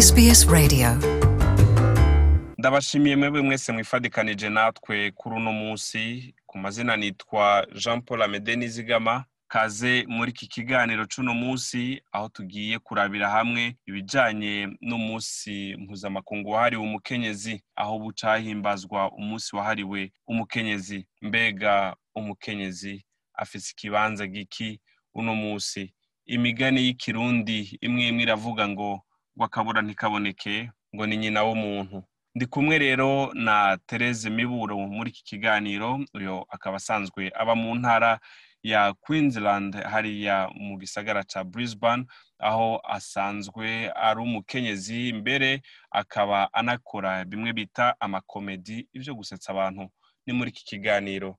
SBS Radio ndabashimiye mwebwe mwese mwifadikanije natwe kuri uno munsi ku mazina nitwa jean paul amede nizigama kaze muri iki kiganiro cy'uno munsi aho tugiye kurabira hamwe ibijyanye n'umunsi mpuzamakungu wahariwe umukenyezi aho bucahimbazwa umunsi wahariwe umukenyezi mbega umukenyezi afite ikibanza giki uno munsi imigani y'ikirundi imwe imwe iravuga ngo wakabura ntikaboneke ngo ni nyina w'umuntu ndi kumwe rero na Therese miburo muri iki kiganiro uyu akaba asanzwe aba mu ntara ya Queensland hariya mu gisagara cya Brisbane aho asanzwe ari umukenyezi mbere akaba anakora bimwe bita amakomedi ibyo gusetsa abantu ni muri iki kiganiro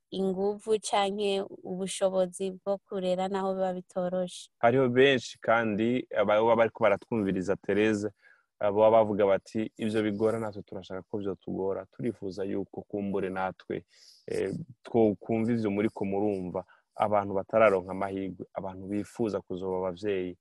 inguvu cyangwa ubushobozi bwo kurera naho biba bitoroshe hariho benshi kandi baba bari baratwumviriza tereze baba bavuga bati ibyo bigora natwe turashaka ko byatugora turifuza yuko kumbure natwe eh, twumva ibyo muri ko murumva abantu batararonka amahirwe abantu bifuza kuzoba ababyeyi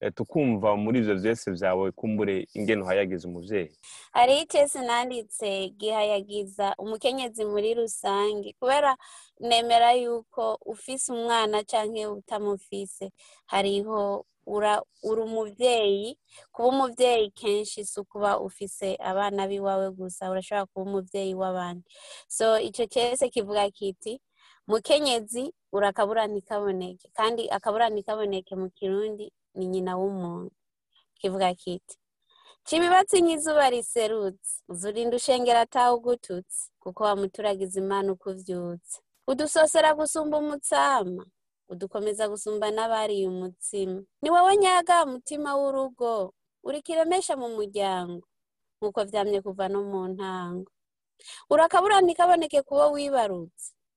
eh, tukumva muri ibyo byose byawe kumbure ingene uhayagiza umubyeyi hariho icyesi nanditse gihayagiza umukenyezi muri rusange kubera nemera yuko ufise umwana cyangwa utamufise hariho uri umubyeyi kuba umubyeyi kenshi si ukuba ufise abana b'iwawe gusa urashobora kuba umubyeyi w'abandi so icyo cyese kivuga kiti mukenyezi urakabura akaburane kandi akabura kaboneke mu kirundi ni nyina w'umuntu kivuga kiti kibibatsi nk'izuba riserutse zurinde ushengera atawe ugututse kuko wa muturage izi imana uko udusosera gusumba umutsama udukomeza gusumba n'abariye umutsima ni wowe nyaga mutima w'urugo urikiremesha mu muryango nk'uko byamye kuva no mu ntango urakaburana ikaboneke kubo wibarutse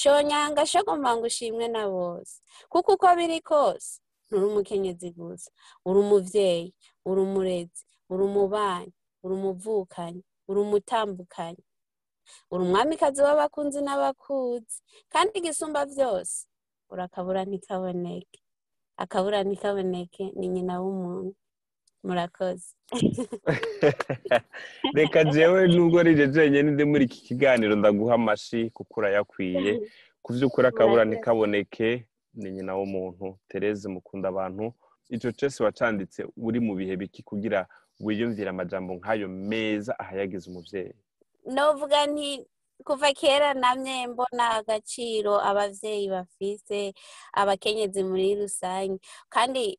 shonyanga shogomba ngo ushimwe na bose kuko uko biri kose nturi umukenyezi gusa uri umubyeyi uri umurezi uri umubanyi uri umuvukanyi uri umutambukanyi uri umwamikazi w'abakunzi n'abakuzi kandi igisumba byose urakabura ntikaboneke akabura ntikaboneke ni nyina w'umuntu murakoze reka njyewe nubwo ari njye muri iki kiganiro ndaguha amashi kuko urayakwiye ku by'ukuri akabura ntikaboneke ni nyina w'umuntu tereze mukunda abantu icyo cyose wacanditse uri mu bihe biki kugira wiyumvire amajambo nk'ayo meza ahayagize umubyeyi novuga nti kuva kera namye mbona agaciro ababyeyi bafise abakenyezi muri rusange kandi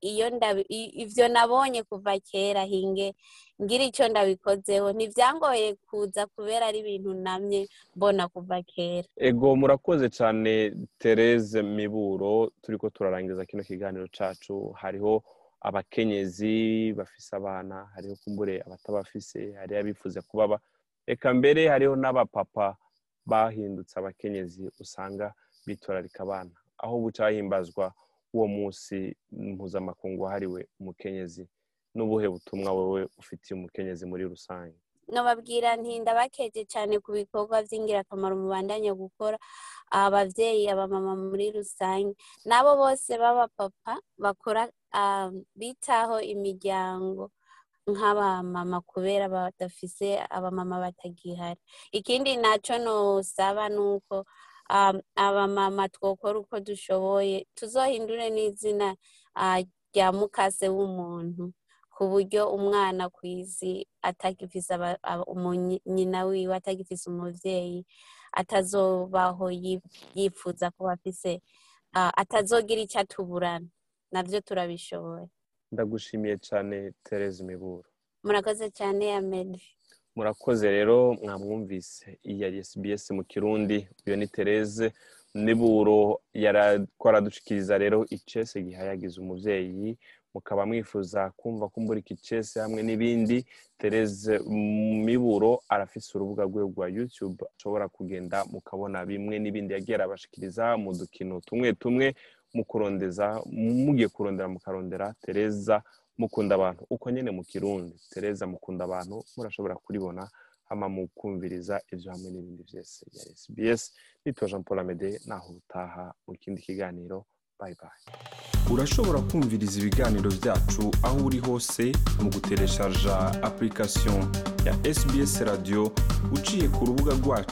iyo ibyo nabonye kuva kera hinge ngira icyo ndabikozeho ntibyangoye kuza kubera ari ibintu namye mbona kuva kera ego murakoze cyane Therese miburo turi ko turarangiza kino kiganiro cyacu hariho abakenyezi bafise abana hariho kumbure abatabafise hariho abifuza kubaba reka mbere hariho n'abapapa bahindutse abakenyezi usanga bitorarika abana aho bucahimbazwa w'uwo munsi mpuzamakungu wahariwe umukenyezi n'ubuhe butumwa wowe ufitiye umukenyezi muri rusange nkababwira ntinda bakeje cyane ku bikorwa by'ingirakamaro mubandanya gukora ababyeyi abamama muri rusange n'abo bose b'abapapa bakora bitaho imiryango nk'abamama kubera badafise abamama batagihari ikindi nacyo ntusaba ni uko abamama twokora uko dushoboye tuzohindure n'izina rya mukase w'umuntu ku buryo umwana ku isi atagifise nyina wiwe atagifise umubyeyi atazobaho yifuza kuba afise atazogira icyo atuburana nabyo turabishoboye ndagushimiye cyane tereza imiburo murakoze cyane ya medi murakoze rero mwamwumvise iya SBS mu kirundi iyo ni Tereze n'iburo twaradushikiriza rero icese gihayagiza umubyeyi mukaba mwifuza kumva kumburika icese hamwe n'ibindi Tereze miburo arafise urubuga rwe rwa YouTube ashobora kugenda mukabona bimwe n'ibindi yagera abashikiriza mu dukino tumwe tumwe mu kurondeza mugiye kurondera mukarondera Tereza mukunda abantu uko nyine mu kirundi tereza mukunda abantu murashobora kuribona hama mukumviriza ibyo hamwe n'ibindi byose ya SBS nitwa Jean Paul Amede naho utaha mu kindi kiganiro bye bye urashobora kumviriza ibiganiro byacu aho uri hose mu gutereshaja application ya SBS radio uciye ku rubuga rwacu